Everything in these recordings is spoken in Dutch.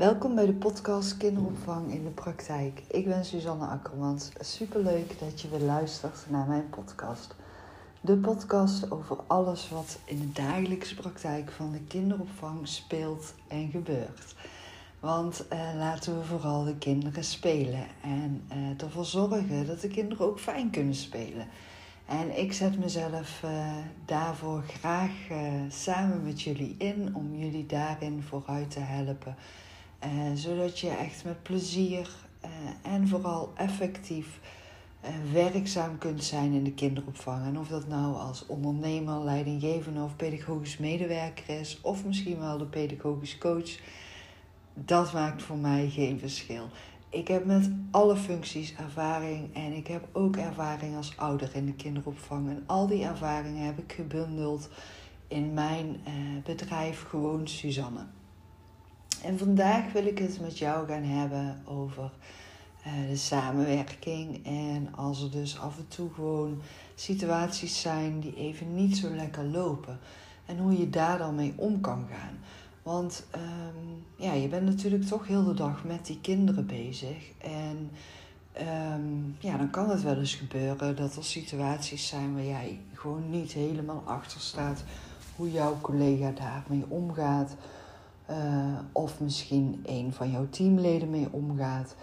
Welkom bij de podcast Kinderopvang in de Praktijk. Ik ben Suzanne Akkermans. Superleuk dat je weer luistert naar mijn podcast. De podcast over alles wat in de dagelijkse praktijk van de kinderopvang speelt en gebeurt. Want eh, laten we vooral de kinderen spelen en eh, ervoor zorgen dat de kinderen ook fijn kunnen spelen. En ik zet mezelf uh, daarvoor graag uh, samen met jullie in om jullie daarin vooruit te helpen. Uh, zodat je echt met plezier en vooral effectief werkzaam kunt zijn in de kinderopvang. En of dat nou als ondernemer, leidinggevende of pedagogisch medewerker is, of misschien wel de pedagogisch coach, dat maakt voor mij geen verschil. Ik heb met alle functies ervaring en ik heb ook ervaring als ouder in de kinderopvang. En al die ervaringen heb ik gebundeld in mijn eh, bedrijf Gewoon Suzanne. En vandaag wil ik het met jou gaan hebben over eh, de samenwerking. En als er dus af en toe gewoon situaties zijn die even niet zo lekker lopen. En hoe je daar dan mee om kan gaan. Want um, ja, je bent natuurlijk toch heel de dag met die kinderen bezig. En um, ja, dan kan het wel eens gebeuren dat er situaties zijn waar jij gewoon niet helemaal achter staat hoe jouw collega daarmee omgaat. Uh, of misschien een van jouw teamleden mee omgaat.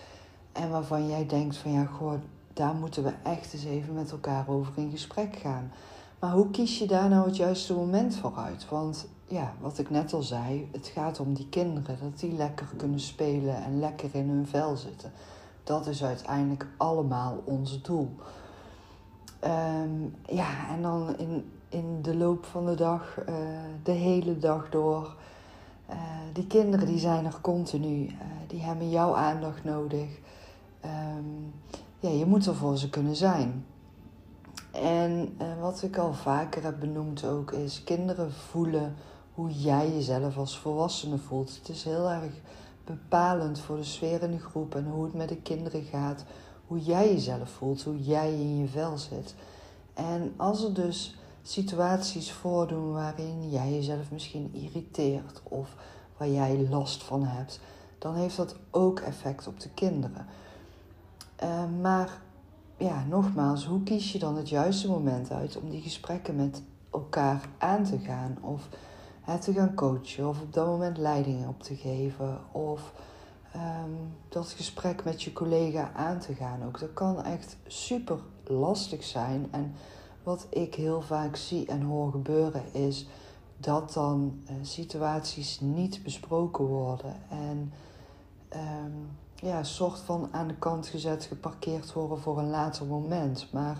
En waarvan jij denkt van ja, goh, daar moeten we echt eens even met elkaar over in gesprek gaan. Maar hoe kies je daar nou het juiste moment voor uit? Want ja, wat ik net al zei, het gaat om die kinderen, dat die lekker kunnen spelen en lekker in hun vel zitten. Dat is uiteindelijk allemaal ons doel. Um, ja, en dan in, in de loop van de dag, uh, de hele dag door. Uh, die kinderen die zijn er continu, uh, die hebben jouw aandacht nodig. Um, ja, je moet er voor ze kunnen zijn. En wat ik al vaker heb benoemd ook is, kinderen voelen hoe jij jezelf als volwassene voelt. Het is heel erg bepalend voor de sfeer in de groep en hoe het met de kinderen gaat. Hoe jij jezelf voelt, hoe jij in je vel zit. En als er dus situaties voordoen waarin jij jezelf misschien irriteert of waar jij last van hebt, dan heeft dat ook effect op de kinderen. Uh, maar ja, nogmaals, hoe kies je dan het juiste moment uit om die gesprekken met elkaar aan te gaan? Of hè, te gaan coachen of op dat moment leiding op te geven of um, dat gesprek met je collega aan te gaan ook. Dat kan echt super lastig zijn. En wat ik heel vaak zie en hoor gebeuren is dat dan uh, situaties niet besproken worden en um, ja, soort van aan de kant gezet, geparkeerd worden voor een later moment. Maar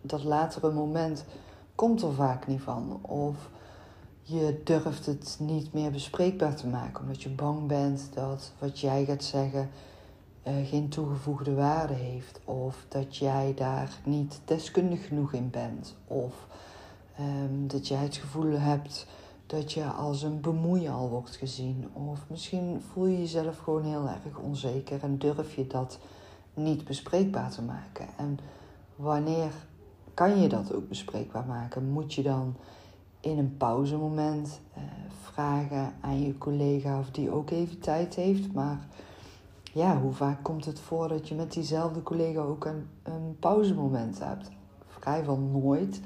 dat latere moment komt er vaak niet van. Of je durft het niet meer bespreekbaar te maken, omdat je bang bent dat wat jij gaat zeggen uh, geen toegevoegde waarde heeft, of dat jij daar niet deskundig genoeg in bent, of um, dat jij het gevoel hebt dat je als een bemoeial wordt gezien, of misschien voel je jezelf gewoon heel erg onzeker en durf je dat niet bespreekbaar te maken. En wanneer kan je dat ook bespreekbaar maken? Moet je dan in een pauzemoment uh, vragen aan je collega of die ook even tijd heeft. Maar ja, hoe vaak komt het voor dat je met diezelfde collega ook een, een pauzemoment hebt? Vrijwel nooit.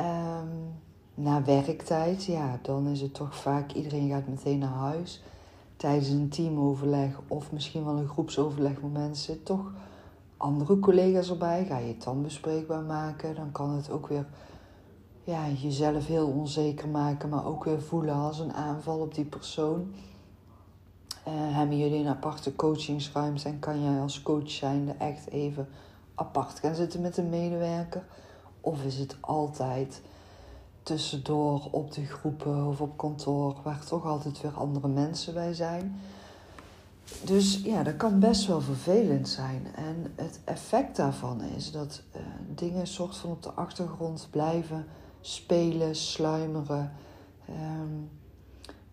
Um, na werktijd, ja, dan is het toch vaak iedereen gaat meteen naar huis. Tijdens een teamoverleg of misschien wel een groepsoverlegmoment zit toch andere collega's erbij. Ga je het dan bespreekbaar maken, dan kan het ook weer ja, jezelf heel onzeker maken, maar ook weer voelen als een aanval op die persoon. Uh, hebben jullie een aparte coachingsruimte en kan jij als coach zijnde echt even apart gaan zitten met een medewerker? Of is het altijd tussendoor op de groepen of op kantoor, waar toch altijd weer andere mensen bij zijn? Dus ja, dat kan best wel vervelend zijn. En het effect daarvan is dat uh, dingen soort van op de achtergrond blijven spelen, sluimeren. Um,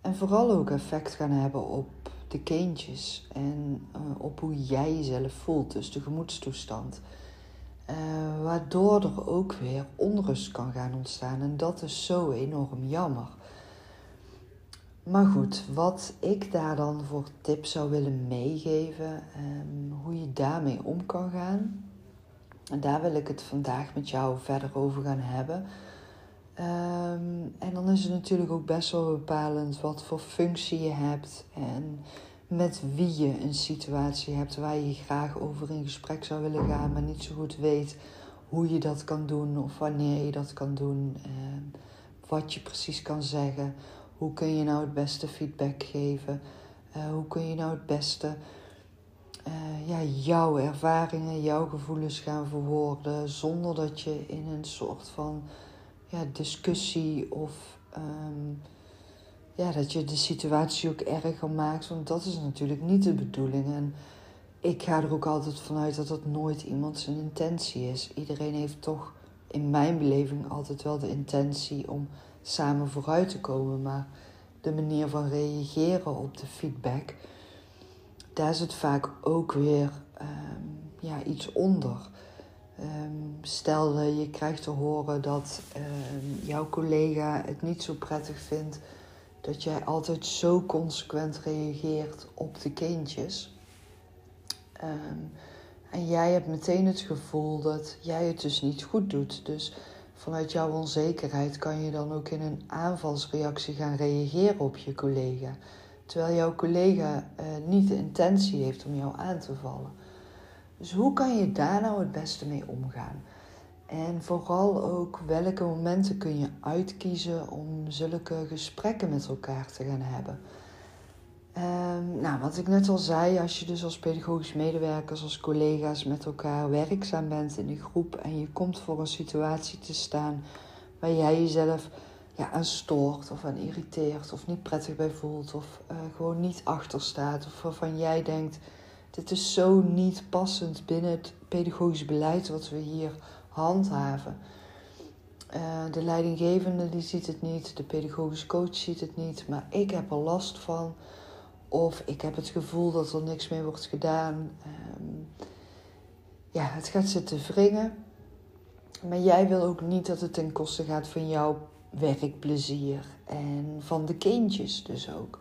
en vooral ook effect gaan hebben op de kindjes en uh, op hoe jij jezelf voelt, dus de gemoedstoestand. Uh, waardoor er ook weer onrust kan gaan ontstaan. En dat is zo enorm jammer. Maar goed, wat ik daar dan voor tips zou willen meegeven, um, hoe je daarmee om kan gaan. En daar wil ik het vandaag met jou verder over gaan hebben. Um, en dan is het natuurlijk ook best wel bepalend wat voor functie je hebt en met wie je een situatie hebt waar je graag over in gesprek zou willen gaan, maar niet zo goed weet hoe je dat kan doen of wanneer je dat kan doen, uh, wat je precies kan zeggen, hoe kun je nou het beste feedback geven, uh, hoe kun je nou het beste uh, ja, jouw ervaringen, jouw gevoelens gaan verwoorden zonder dat je in een soort van ja, discussie of um, ja, dat je de situatie ook erger maakt. Want dat is natuurlijk niet de bedoeling. En ik ga er ook altijd vanuit dat dat nooit iemand zijn intentie is. Iedereen heeft toch in mijn beleving altijd wel de intentie om samen vooruit te komen. Maar de manier van reageren op de feedback, daar zit vaak ook weer um, ja, iets onder. Um, stel je krijgt te horen dat um, jouw collega het niet zo prettig vindt dat jij altijd zo consequent reageert op de kindjes. Um, en jij hebt meteen het gevoel dat jij het dus niet goed doet. Dus vanuit jouw onzekerheid kan je dan ook in een aanvalsreactie gaan reageren op je collega. Terwijl jouw collega uh, niet de intentie heeft om jou aan te vallen. Dus hoe kan je daar nou het beste mee omgaan? En vooral ook welke momenten kun je uitkiezen om zulke gesprekken met elkaar te gaan hebben. Um, nou, wat ik net al zei, als je dus als pedagogisch medewerkers, als collega's met elkaar werkzaam bent in een groep en je komt voor een situatie te staan waar jij jezelf ja, aan stoort of aan irriteert of niet prettig bij voelt of uh, gewoon niet achter staat of waarvan jij denkt, dit is zo niet passend binnen het pedagogisch beleid wat we hier handhaven. Uh, de leidinggevende die ziet het niet, de pedagogisch coach ziet het niet, maar ik heb er last van. Of ik heb het gevoel dat er niks mee wordt gedaan. Um, ja, het gaat zitten wringen. Maar jij wil ook niet dat het ten koste gaat van jouw werkplezier en van de kindjes dus ook.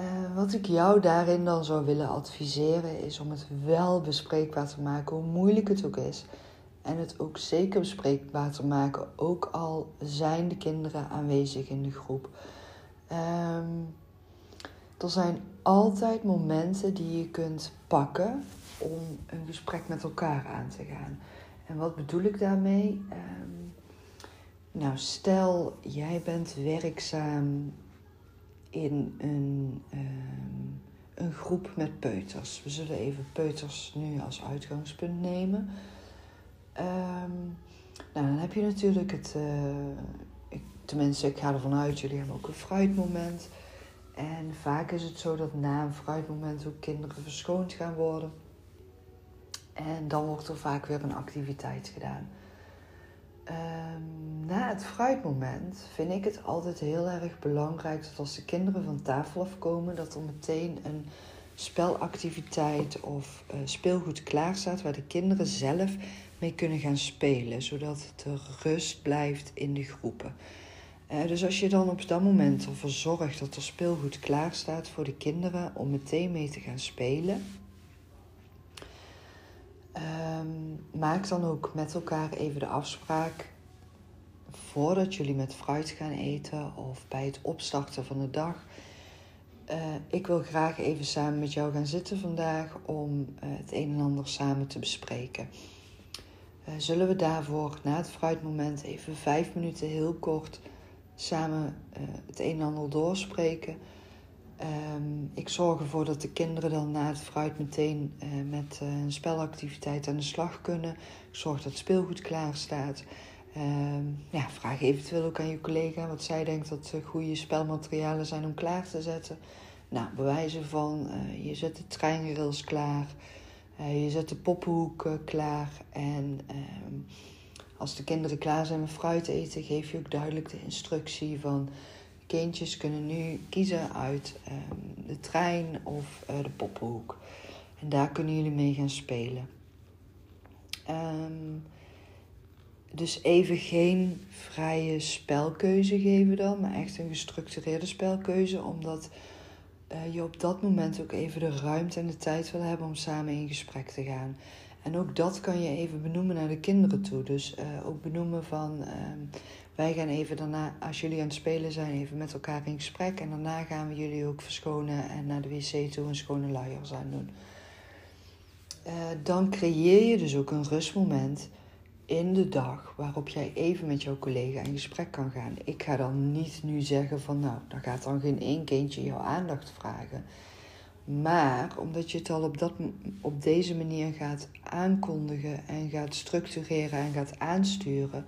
Uh, wat ik jou daarin dan zou willen adviseren is om het wel bespreekbaar te maken, hoe moeilijk het ook is. En het ook zeker bespreekbaar te maken, ook al zijn de kinderen aanwezig in de groep. Um, er zijn altijd momenten die je kunt pakken om een gesprek met elkaar aan te gaan. En wat bedoel ik daarmee? Um, nou, stel jij bent werkzaam in een, um, een groep met peuters. We zullen even peuters nu als uitgangspunt nemen. Um, nou, dan heb je natuurlijk het. Uh, ik, tenminste, ik ga ervan uit, jullie hebben ook een fruitmoment. En vaak is het zo dat na een fruitmoment ook kinderen verschoond gaan worden. En dan wordt er vaak weer een activiteit gedaan. Um, na het fruitmoment vind ik het altijd heel erg belangrijk dat als de kinderen van tafel afkomen, dat er meteen een spelactiviteit of uh, speelgoed klaar staat waar de kinderen zelf mee kunnen gaan spelen, zodat er rust blijft in de groepen. Uh, dus als je dan op dat moment ervoor zorgt dat er speelgoed klaar staat voor de kinderen om meteen mee te gaan spelen, um, maak dan ook met elkaar even de afspraak voordat jullie met fruit gaan eten of bij het opstarten van de dag. Uh, ik wil graag even samen met jou gaan zitten vandaag om uh, het een en ander samen te bespreken. Uh, zullen we daarvoor na het fruitmoment even vijf minuten heel kort samen het een en ander doorspreken? Um, ik zorg ervoor dat de kinderen dan na het fruit meteen met een spelactiviteit aan de slag kunnen. Ik zorg dat speelgoed klaar staat. Um, ja, vraag eventueel ook aan je collega wat zij denkt dat goede spelmaterialen zijn om klaar te zetten. Nou, bewijzen van je zet de treinrails klaar, je zet de poppenhoek klaar. En uh, als de kinderen klaar zijn met fruit eten, geef je ook duidelijk de instructie van kindjes kunnen nu kiezen uit um, de trein of de poppenhoek. En daar kunnen jullie mee gaan spelen. Um, dus even geen vrije spelkeuze geven dan, maar echt een gestructureerde spelkeuze, omdat uh, je op dat moment ook even de ruimte en de tijd wil hebben om samen in gesprek te gaan. En ook dat kan je even benoemen naar de kinderen toe. Dus uh, ook benoemen van ehm, wij gaan even daarna, als jullie aan het spelen zijn, even met elkaar in gesprek. En daarna gaan we jullie ook verschonen en naar de wc toe een schone luiers aan doen. Uh, dan creëer je dus ook een rustmoment in de dag waarop jij even met jouw collega in gesprek kan gaan. Ik ga dan niet nu zeggen van nou, dan gaat dan geen één kindje jouw aandacht vragen. Maar omdat je het al op, dat, op deze manier gaat aankondigen en gaat structureren en gaat aansturen,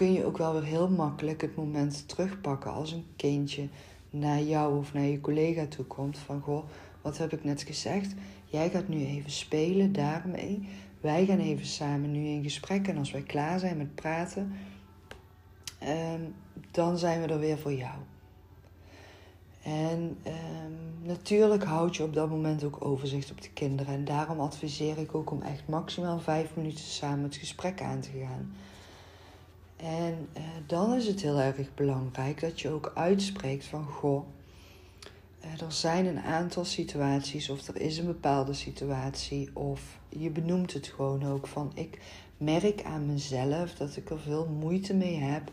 kun je ook wel weer heel makkelijk het moment terugpakken als een kindje naar jou of naar je collega toe komt. Van goh, wat heb ik net gezegd? Jij gaat nu even spelen daarmee. Wij gaan even samen nu in gesprek. En als wij klaar zijn met praten, ehm, dan zijn we er weer voor jou. En ehm, natuurlijk houd je op dat moment ook overzicht op de kinderen. En daarom adviseer ik ook om echt maximaal vijf minuten samen het gesprek aan te gaan. En uh, dan is het heel erg belangrijk dat je ook uitspreekt van goh, uh, er zijn een aantal situaties of er is een bepaalde situatie of je benoemt het gewoon ook van ik merk aan mezelf dat ik er veel moeite mee heb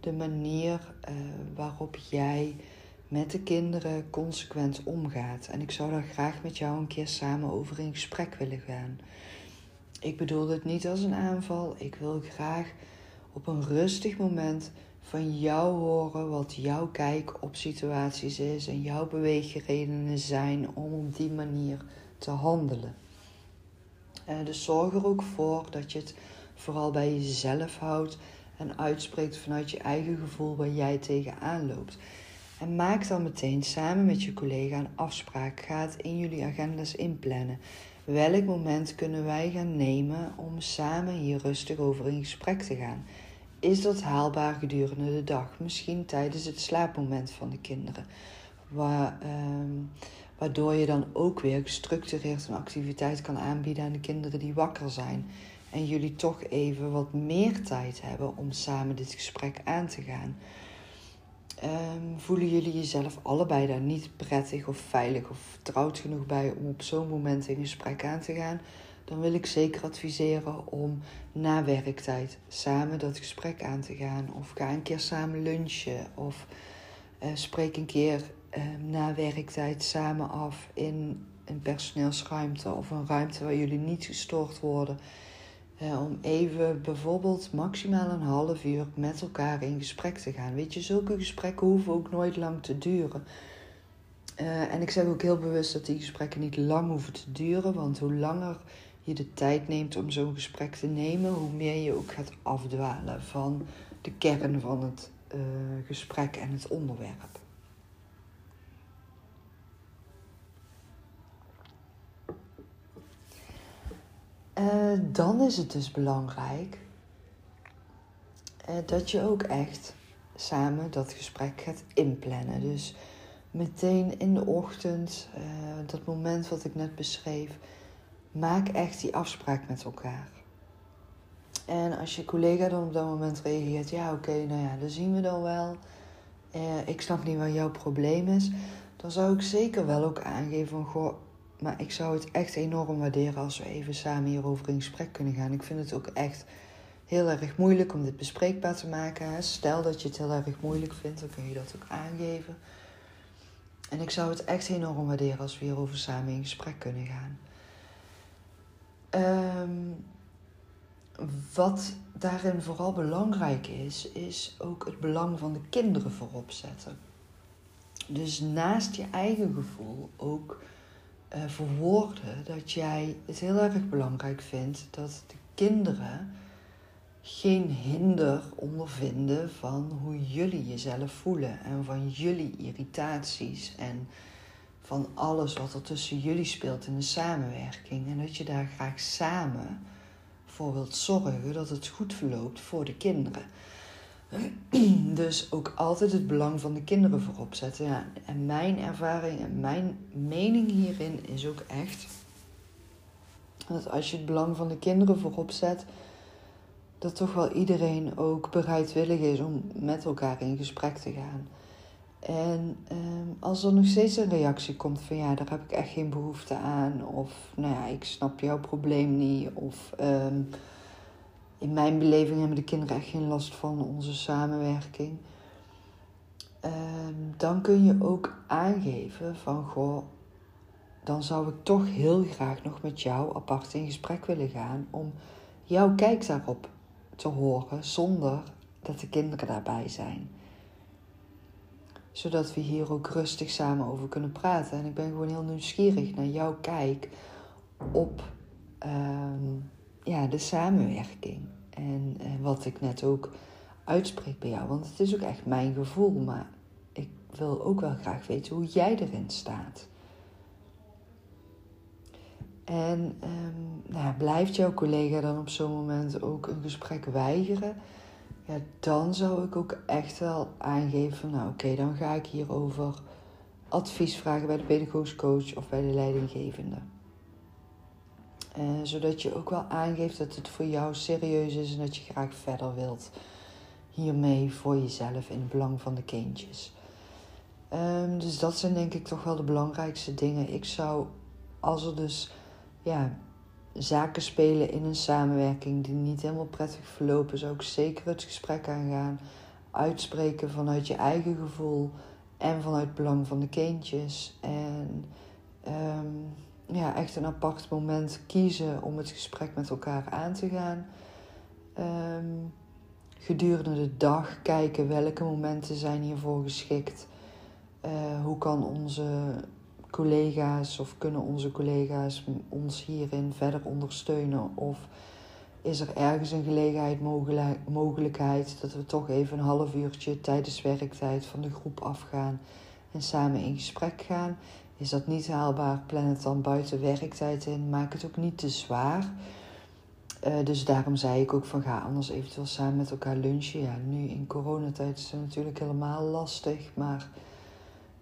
de manier uh, waarop jij met de kinderen consequent omgaat. En ik zou daar graag met jou een keer samen over in gesprek willen gaan. Ik bedoel het niet als een aanval. Ik wil graag op een rustig moment van jou horen wat jouw kijk op situaties is en jouw beweegredenen zijn om op die manier te handelen. Uh, dus zorg er ook voor dat je het vooral bij jezelf houdt en uitspreekt vanuit je eigen gevoel waar jij tegenaan loopt. En maak dan meteen samen met je collega een afspraak. Ga het in jullie agenda's inplannen. Welk moment kunnen wij gaan nemen om samen hier rustig over in gesprek te gaan? Is dat haalbaar gedurende de dag? Misschien tijdens het slaapmoment van de kinderen. Ehm, waardoor je dan ook weer gestructureerd een activiteit kan aanbieden aan de kinderen die wakker zijn. En jullie toch even wat meer tijd hebben om samen dit gesprek aan te gaan. Um, voelen jullie jezelf allebei daar niet prettig of veilig of vertrouwd genoeg bij om op zo'n moment in gesprek aan te gaan? Dan wil ik zeker adviseren om na werktijd samen dat gesprek aan te gaan. Of ga een keer samen lunchen. Of uh, spreek een keer uh, na werktijd samen af in een personeelsruimte of een ruimte waar jullie niet gestoord worden om even bijvoorbeeld maximaal een half uur met elkaar in gesprek te gaan. Weet je, zulke gesprekken hoeven ook nooit lang te duren. Uh, en ik zeg ook heel bewust dat die gesprekken niet lang hoeven te duren, want hoe langer je de tijd neemt om zo'n gesprek te nemen, hoe meer je ook gaat afdwalen van de kern van het uh, gesprek en het onderwerp. Uh, dan is het dus belangrijk uh, dat je ook echt samen dat gesprek gaat inplannen. Dus meteen in de ochtend, uh, dat moment wat ik net beschreef, maak echt die afspraak met elkaar. En als je collega dan op dat moment reageert, ja oké, nou ja, dat zien we dan wel. ik snap niet wat jouw probleem is. Dan zou ik zeker wel ook aangeven van, goh, maar ik zou het echt enorm waarderen als we even samen hierover in gesprek kunnen gaan. Ik vind het ook echt heel erg moeilijk om dit bespreekbaar te maken. Stel dat je het heel erg moeilijk vindt, dan kun je dat ook aangeven. En ik zou het echt enorm waarderen als we hierover samen in gesprek kunnen gaan. Um, wat daarin vooral belangrijk is, is ook het belang van de kinderen voorop zetten. Dus naast je eigen gevoel ook uh, verwoorden dat jij het heel erg belangrijk vindt dat de kinderen geen hinder ondervinden van hoe jullie jezelf voelen en van jullie irritaties en van alles wat er tussen jullie speelt in de samenwerking. En dat je daar graag samen voor wilt zorgen dat het goed verloopt voor de kinderen. Dus ook altijd het belang van de kinderen voorop zetten. Ja, en mijn ervaring en mijn mening hierin is ook echt dat als je het belang van de kinderen voorop zet, dat toch wel iedereen ook bereidwillig is om met elkaar in gesprek te gaan. En ehm, als er nog steeds een reactie komt van ja, daar heb ik echt geen behoefte aan, of nou ja, ik snap jouw probleem niet, of ehm, in mijn beleving hebben de kinderen echt geen last van onze samenwerking, ehm, dan kun je ook aangeven van goh, dan zou ik toch heel graag nog met jou apart in gesprek willen gaan om jouw kijk daarop te horen zonder dat de kinderen daarbij zijn. Zodat we hier ook rustig samen over kunnen praten. En ik ben gewoon heel nieuwsgierig naar jouw kijk op ehm, ja, de samenwerking. En, en wat ik net ook uitspreek bij jou. Want het is ook echt mijn gevoel. Maar ik wil ook wel graag weten hoe jij erin staat. En um, nou, blijft jouw collega dan op zo'n moment ook een gesprek weigeren? Ja, dan zou ik ook echt wel aangeven, nou oké, dan ga ik hierover advies vragen bij de pedagogisch coach of bij de leidinggevende. Uh, zodat je ook wel aangeeft dat het voor jou serieus is en dat je graag verder wilt hiermee voor jezelf in het belang van de kindjes. Um, dus dat zijn denk ik toch wel de belangrijkste dingen. Ik zou, als er dus ja, zaken spelen in een samenwerking die niet helemaal prettig verlopen, zou ik zeker het gesprek aangaan. Uitspreken vanuit je eigen gevoel en vanuit het belang van de kindjes. En um, ja, echt een apart moment kiezen om het gesprek met elkaar aan te gaan. Um, gedurende de dag kijken welke momenten zijn hiervoor geschikt. Uh, hoe kan onze collega's of kunnen onze collega's ons hierin verder ondersteunen? Of is er ergens een gelegenheid, mogelijkheid dat we toch even een half uurtje tijdens werktijd van de groep afgaan en samen in gesprek gaan? Is dat niet haalbaar? Plan het dan buiten werktijd in. Maak het ook niet te zwaar. Uh, dus daarom zei ik ook van ga anders eventueel samen met elkaar lunchen. Ja, nu in coronatijd is het natuurlijk helemaal lastig, maar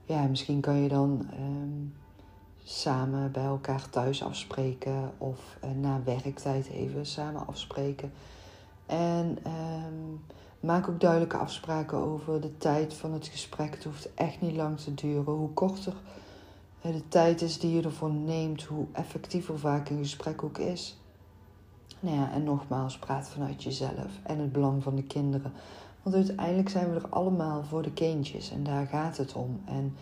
ja, misschien kan je dan um, samen bij elkaar thuis afspreken of uh, na werktijd even samen afspreken. En um, maak ook duidelijke afspraken over de tijd van het gesprek. Het hoeft echt niet lang te duren. Hoe korter de tijd is die je ervoor neemt, hoe effectiever vaak een gesprek ook is. Nou ja, en nogmaals, praat vanuit jezelf en het belang van de kinderen. Want uiteindelijk zijn we er allemaal voor de kindjes en daar gaat het om. En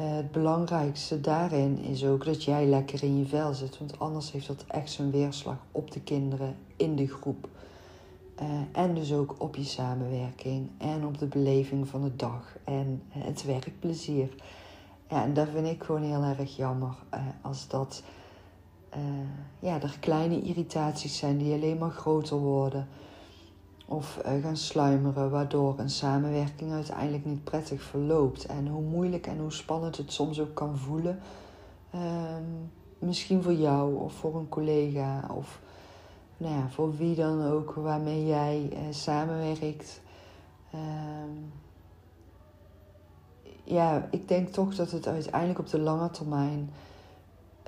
uh, het belangrijkste daarin is ook dat jij lekker in je vel zit. Want anders heeft dat echt zijn weerslag op de kinderen in de groep. Uh, en dus ook op je samenwerking en op de beleving van de dag en het werkplezier. Ja, en dat vind ik gewoon heel erg jammer uh, als dat ja, er kleine irritaties zijn die alleen maar groter worden of uh, gaan sluimeren, waardoor een samenwerking uiteindelijk niet prettig verloopt. En hoe moeilijk en hoe spannend het soms ook kan voelen, ehm, misschien voor jou of voor een collega of nou ja, voor wie dan ook waarmee jij uh, samenwerkt. Ehm, ja, ik denk toch dat het uiteindelijk op de lange termijn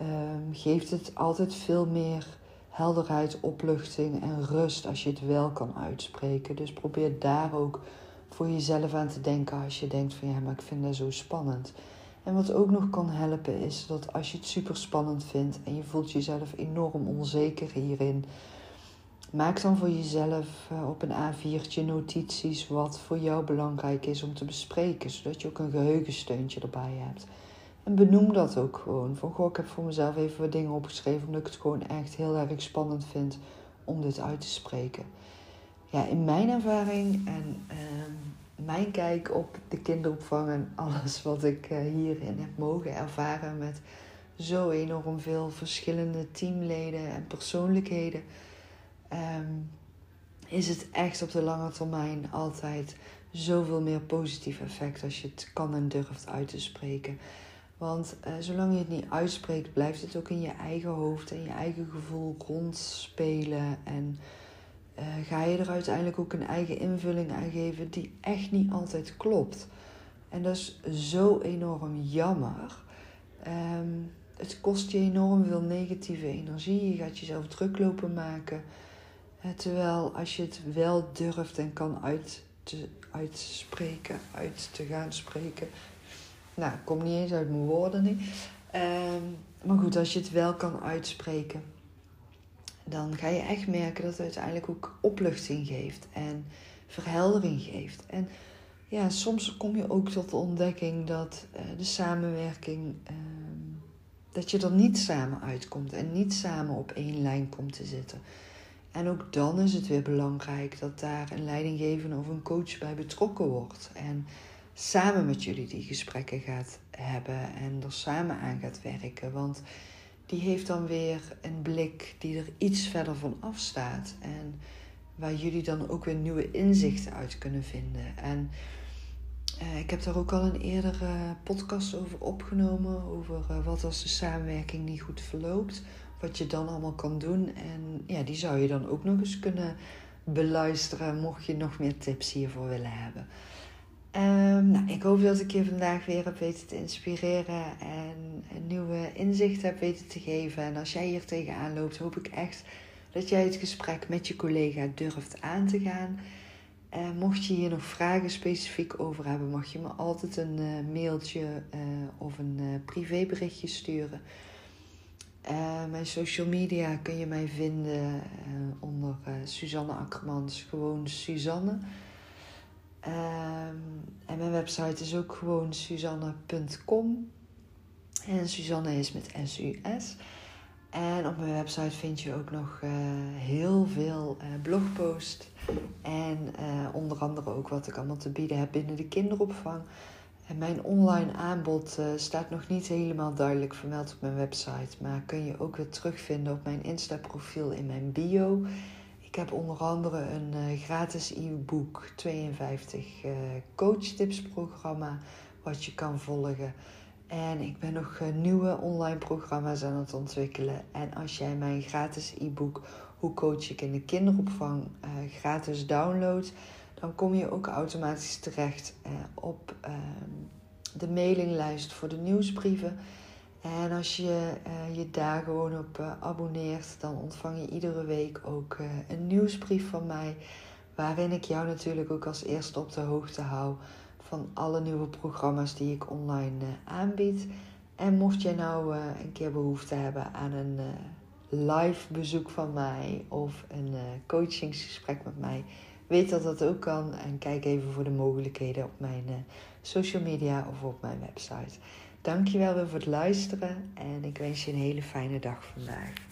um, geeft het altijd veel meer helderheid, opluchting en rust als je het wel kan uitspreken. Dus probeer daar ook voor jezelf aan te denken als je denkt van ja, maar ik vind dat zo spannend. En wat ook nog kan helpen is dat als je het super spannend vindt en je voelt jezelf enorm onzeker hierin, maak dan voor jezelf eh, op een A4'tje notities wat voor jou belangrijk is om te bespreken, zodat je ook een geheugensteuntje erbij hebt. En benoem dat ook gewoon. Van goh, ik heb voor mezelf even wat dingen opgeschreven. Omdat ik het gewoon echt heel erg spannend vind om dit uit te spreken. Ja, in mijn ervaring en ehm, mijn kijk op de kinderopvang en alles wat ik uh, hierin heb mogen ervaren met zo enorm veel verschillende teamleden en persoonlijkheden, ehm, is het echt op de lange termijn altijd zoveel meer positief effect als je het kan en durft uit te spreken. Want uh, zolang je het niet uitspreekt, blijft het ook in je eigen hoofd en je eigen gevoel rondspelen. En uh, ga je er uiteindelijk ook een eigen invulling aan geven die echt niet altijd klopt. En dat is zo enorm jammer. Um, het kost je enorm veel negatieve energie. Je gaat jezelf druk lopen maken. Terwijl als je het wel durft en kan uit te, uitspreken, uit te gaan spreken. Nou, ik kom niet eens uit mijn woorden nu. Ehm, maar goed, als je het wel kan uitspreken, dan ga je echt merken dat het uiteindelijk ook opluchting geeft en verheldering geeft. En ja, soms kom je ook tot de ontdekking dat uh, de samenwerking, uh, dat je er niet samen uitkomt en niet samen op één lijn komt te zitten. En ook dan is het weer belangrijk dat daar een leidinggevende of een coach bij betrokken wordt. En samen met jullie die gesprekken gaat hebben en er samen aan gaat werken. Want die heeft dan weer een blik die er iets verder van afstaat. En waar jullie dan ook weer nieuwe inzichten uit kunnen vinden. En uh, ik heb daar ook al een eerdere podcast over opgenomen. Over uh, wat als de samenwerking niet goed verloopt. Wat je dan allemaal kan doen. En ja, die zou je dan ook nog eens kunnen beluisteren. Mocht je nog meer tips hiervoor willen hebben. Um, nou, ik hoop dat ik je vandaag weer heb weten te inspireren en een nieuwe inzicht heb weten te geven. En als jij hier tegenaan loopt, hoop ik echt dat jij het gesprek met je collega durft aan te gaan. Uh, mocht je hier nog vragen specifiek over hebben, mag je me altijd een uh, mailtje uh, of een privéberichtje sturen. mijn social media kun je mij vinden onder Suzanne Akkermans, gewoon Suzanne. Um, en mijn website is ook gewoon suzanne.com. En Suzanne is met S-U-S. En op mijn website vind je ook nog uh, heel veel uh, blogposts. En uh, onder andere ook wat ik allemaal te bieden heb binnen de kinderopvang. En mijn online aanbod staat nog niet helemaal duidelijk vermeld op mijn website. Maar kun je ook weer terugvinden op mijn Insta-profiel in mijn bio. Ik heb onder andere een gratis e-book 52 uh, coach tips programma wat je kan volgen. En ik ben nog uh, nieuwe online programma's aan het ontwikkelen. En als jij mijn gratis e-book Hoe coach ik in de kinderopvang gratis downloadt, dan kom je ook automatisch terecht op ehm, de mailinglijst voor de nieuwsbrieven. En als je je daar gewoon op abonneert, dan ontvang je iedere week ook een nieuwsbrief van mij. Waarin ik jou natuurlijk ook als eerste op de hoogte hou van alle nieuwe programma's die ik online aanbied. En mocht jij nou een keer behoefte hebben aan een live bezoek van mij of een coachingsgesprek met mij, weet dat dat ook kan. En kijk even voor de mogelijkheden op mijn social media of op mijn website. Dankjewel weer voor het luisteren en ik wens je een hele fijne dag vandaag.